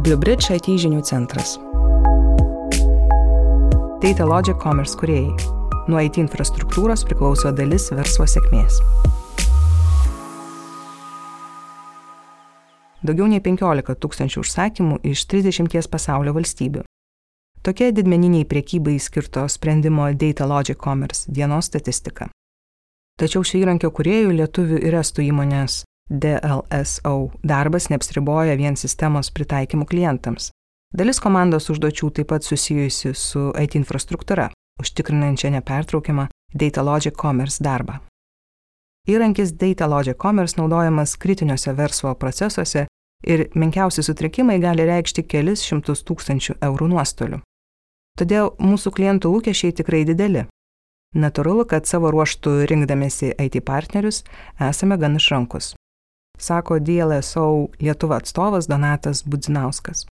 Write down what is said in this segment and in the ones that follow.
BlueBridge IT žinių centras. Data Logic Commerce kuriejai. Nuo IT infrastruktūros priklauso dalis verslo sėkmės. Daugiau nei 15 tūkstančių užsakymų iš 30 pasaulio valstybių. Tokia didmeniniai priekybai skirto sprendimo Data Logic Commerce dienos statistika. Tačiau šio įrankio kuriejų lietuvių ir estų įmonės DLSO darbas neapsiriboja vien sistemos pritaikymu klientams. Dalis komandos užduočių taip pat susijusi su IT infrastruktūra, užtikrinančia nepertraukiamą Data Logic Commerce darbą. Įrankis Data Logic Commerce naudojamas kritiniuose verslo procesuose ir menkiausi sutrikimai gali reikšti kelis šimtus tūkstančių eurų nuostolių. Todėl mūsų klientų lūkesčiai tikrai dideli. Natūralu, kad savo ruoštų rinkdamėsi IT partnerius esame gan išrankus sako DLSO Lietuva atstovas Donatas Budzinauskas.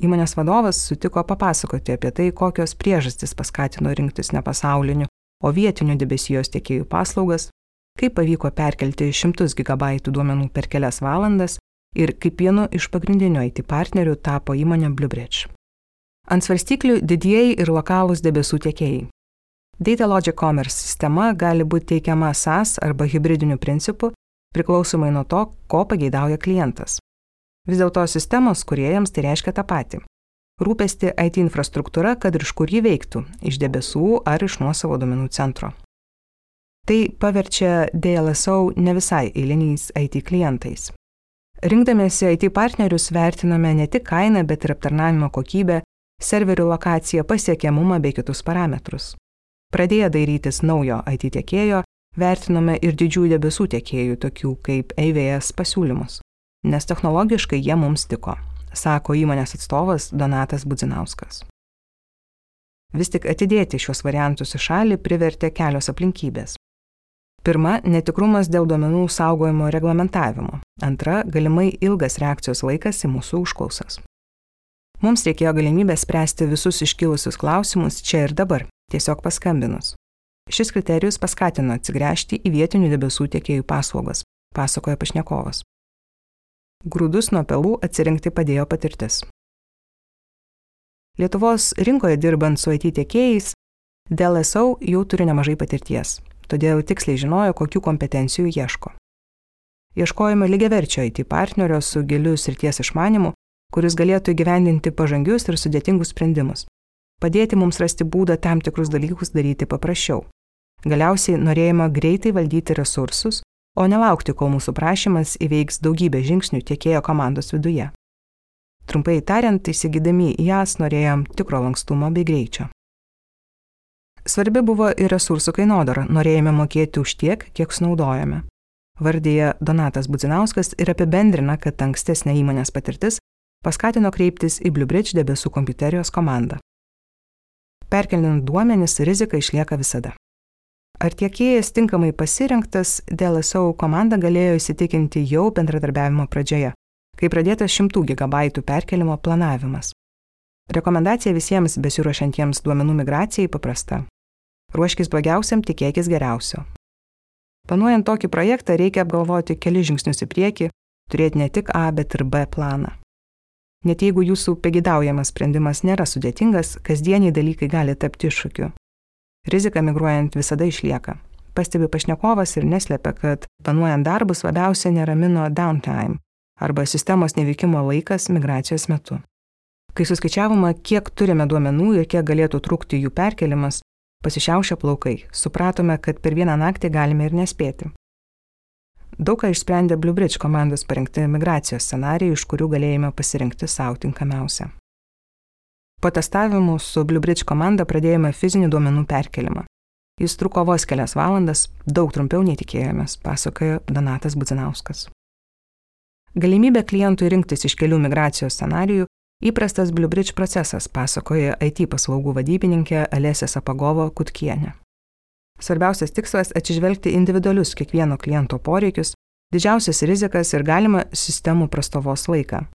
Įmonės vadovas sutiko papasakoti apie tai, kokios priežastys paskatino rinktis ne pasaulinių, o vietinių debesijos tiekėjų paslaugas, kaip pavyko perkelti šimtus gigabaitų duomenų per kelias valandas ir kaip vienu iš pagrindinių IT partnerių tapo įmonė BlueBridge. Ant svarstyklių didieji ir lokalūs debesų tiekėjai. Data Logic Commerce sistema gali būti teikiama SaaS arba hybridiniu principu priklausomai nuo to, ko pageidauja klientas. Vis dėlto sistemos kuriejams tai reiškia tą patį. Rūpesti IT infrastruktūra, kad ir iš kur ji veiktų - iš debesų ar iš nuosavo domenų centro. Tai paverčia DLSO ne visai eiliniais IT klientais. Rinkdamėsi IT partnerius vertiname ne tik kainą, bet ir aptarnavimo kokybę, serverių lokaciją, pasiekiamumą bei kitus parametrus. Pradėję dairytis naujo IT tiekėjo, vertinome ir didžiųjų debesų tiekėjų, tokių kaip AVS pasiūlymus, nes technologiškai jie mums tiko, sako įmonės atstovas Donatas Budzinauskas. Vis tik atidėti šios variantus į šalį privertė kelios aplinkybės. Pirma, netikrumas dėl duomenų saugojimo reglamentavimo. Antra, galimai ilgas reakcijos laikas į mūsų užklausas. Mums reikėjo galimybės spręsti visus iškilusius klausimus čia ir dabar, tiesiog paskambinus. Šis kriterijus paskatino atsigręžti į vietinių debesų tiekėjų paslaugas, pasakoja pašnekovas. Grūdus nuo pelų atsirinkti padėjo patirtis. Lietuvos rinkoje dirbant su IT tiekėjais, DLSO jau turi nemažai patirties, todėl tiksliai žinojo, kokių kompetencijų ieško. Ieškojome lygiaverčio IT partnerio su giliu srities išmanimu, kuris galėtų įgyvendinti pažangius ir sudėtingus sprendimus. Padėti mums rasti būdą tam tikrus dalykus daryti paprasčiau. Galiausiai norėjama greitai valdyti resursus, o nelaukti, kol mūsų prašymas įveiks daugybę žingsnių tiekėjo komandos viduje. Trumpai tariant, įsigydami į jas norėjom tikro lankstumo bei greičio. Svarbi buvo ir resursų kainodara, norėjome mokėti už tiek, kiek sunaudojame. Vardyje Donatas Budzinauskas ir apibendrina, kad ankstesnė įmonės patirtis paskatino kreiptis į BlueBridge debesų kompiuterijos komandą. Perkelinant duomenis, rizika išlieka visada. Ar tiekėjas tinkamai pasirinktas, DLSO komanda galėjo įsitikinti jau bendradarbiavimo pradžioje, kai pradėtas 100 GB perkelimo planavimas. Rekomendacija visiems besiuošiantiems duomenų migracijai paprasta. Ruoškis blogiausiam, tikėkis geriausio. Planuojant tokį projektą reikia apgalvoti keli žingsnius į priekį, turėti ne tik A, bet ir B planą. Net jeigu jūsų pegidaujamas sprendimas nėra sudėtingas, kasdieniai dalykai gali tapti iššūkiu. Rizika migruojant visada išlieka. Pastebi pašnekovas ir neslėpia, kad planuojant darbus labiausiai neramino downtime arba sistemos neveikimo laikas migracijos metu. Kai suskaičiavome, kiek turime duomenų ir kiek galėtų trukti jų perkelimas, pasišiaušę plaukai, supratome, kad per vieną naktį galime ir nespėti. Daug ką išsprendė BlueBridge komandos parengti migracijos scenarijai, iš kurių galėjome pasirinkti savo tinkamiausią. Po testavimų su BlueBridge komanda pradėjome fizinį duomenų perkelimą. Jis truko vos kelias valandas, daug trumpiau nei tikėjomės, pasakojo Donatas Budzinauskas. Galimybė klientui rinktis iš kelių migracijos scenarijų įprastas BlueBridge procesas, pasakoja IT paslaugų vadybininkė Alesė Sapagovo Kutkienė. Svarbiausias tikslas - atsižvelgti individualius kiekvieno kliento poreikius, didžiausias rizikas ir galima sistemų prastovos laiką.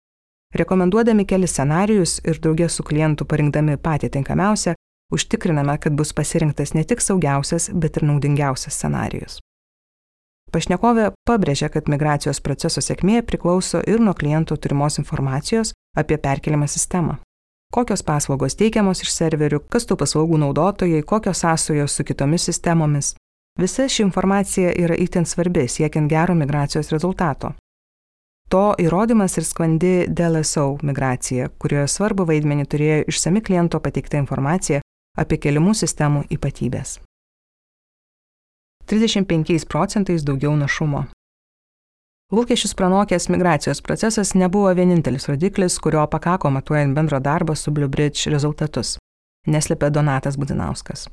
Rekomenduodami kelis scenarius ir draugės su klientu parinkdami patį tinkamiausią, užtikriname, kad bus pasirinktas ne tik saugiausias, bet ir naudingiausias scenarius. Pašnekovė pabrėžia, kad migracijos proceso sėkmė priklauso ir nuo kliento turimos informacijos, apie perkeliamą sistemą. Kokios paslaugos teikiamos iš serverių, kas tų paslaugų naudotojai, kokios sąsojos su kitomis sistemomis. Visa ši informacija yra itin svarbi siekiant gero migracijos rezultato. To įrodymas ir sklandi DLSO migracija, kurioje svarbu vaidmenį turėjo išsami kliento pateikta informacija apie keliamų sistemų ypatybės. 35 procentais daugiau našumo. Lūkesčius pranokęs migracijos procesas nebuvo vienintelis rodiklis, kurio pakako matuojant bendro darbo su BlueBridge rezultatus, neslėpė Donatas Budinauskas.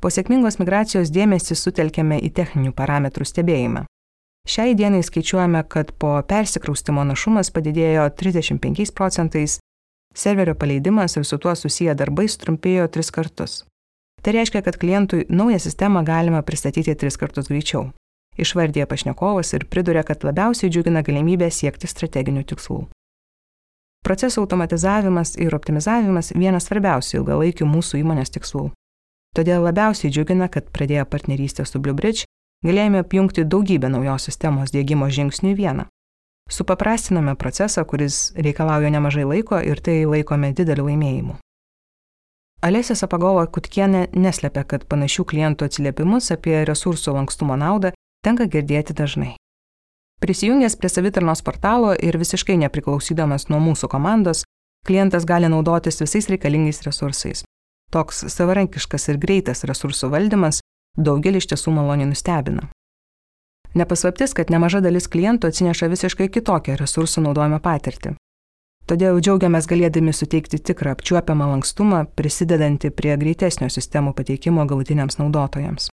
Po sėkmingos migracijos dėmesį sutelkėme į techninių parametrų stebėjimą. Šiai dienai skaičiuojame, kad po persikraustimo našumas padidėjo 35 procentais, serverio paleidimas ir su tuo susiję darbai sutrumpėjo tris kartus. Tai reiškia, kad klientui naują sistemą galima pristatyti tris kartus greičiau išvardė pašnekovas ir priduria, kad labiausiai džiugina galimybę siekti strateginių tikslų. Procesų automatizavimas ir optimizavimas vienas svarbiausių ilgalaikių mūsų įmonės tikslų. Todėl labiausiai džiugina, kad pradėję partnerystę su BlueBridge galėjome apjungti daugybę naujos sistemos dėgymo žingsnių į vieną. Supaprastiname procesą, kuris reikalauja nemažai laiko ir tai laikome dideliu laimėjimu. Alesė Sapagova Kutkienė neslėpia, kad panašių klientų atsiliepimus apie resursų lankstumo naudą tenka girdėti dažnai. Prisijungęs prie savitarnos portalo ir visiškai nepriklausydamas nuo mūsų komandos, klientas gali naudotis visais reikalingais resursais. Toks savarankiškas ir greitas resursų valdymas daugelį iš tiesų maloniai nustebina. Nepaslaptis, kad nemaža dalis klientų atsineša visiškai kitokią resursų naudojimo patirtį. Todėl džiaugiamės galėdami suteikti tikrą apčiuopiamą lankstumą, prisidedantį prie greitesnio sistemų pateikimo galutiniams naudotojams.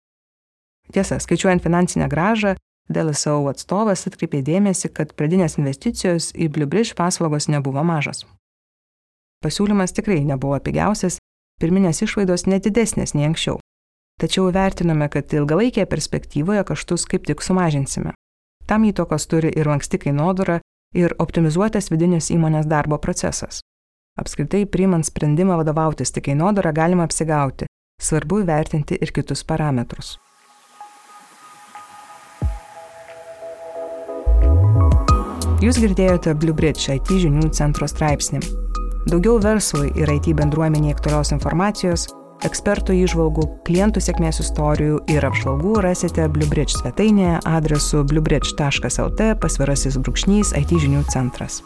Tiesa, skaičiuojant finansinę gražą, DLSO atstovas atkreipė dėmesį, kad pradinės investicijos į BlueBridge paslaugos nebuvo mažos. Pasiūlymas tikrai nebuvo pigiausias, pirminės išlaidos netidesnės nei anksčiau. Tačiau vertiname, kad ilgalaikėje perspektyvoje kaštus kaip tik sumažinsime. Tam įtokos turi ir lanksti kainodara, ir optimizuotas vidinis įmonės darbo procesas. Apskritai, priimant sprendimą vadovautis tik kainodara galima apsigauti, svarbu įvertinti ir kitus parametrus. Jūs girdėjote BlueBridge IT žinių centro straipsnį. Daugiau verslui ir IT bendruomeniai aktualios informacijos, ekspertų įžvalgų, klientų sėkmės istorijų ir apžvalgų rasite BlueBridge svetainėje adresu bluebridge.lt pasvirasis brūkšnys IT žinių centras.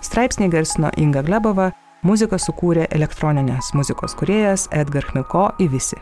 Straipsnį garsino Inga Glebova, muziką sukūrė elektroninės muzikos kuriejas Edgar Chmilko į visi.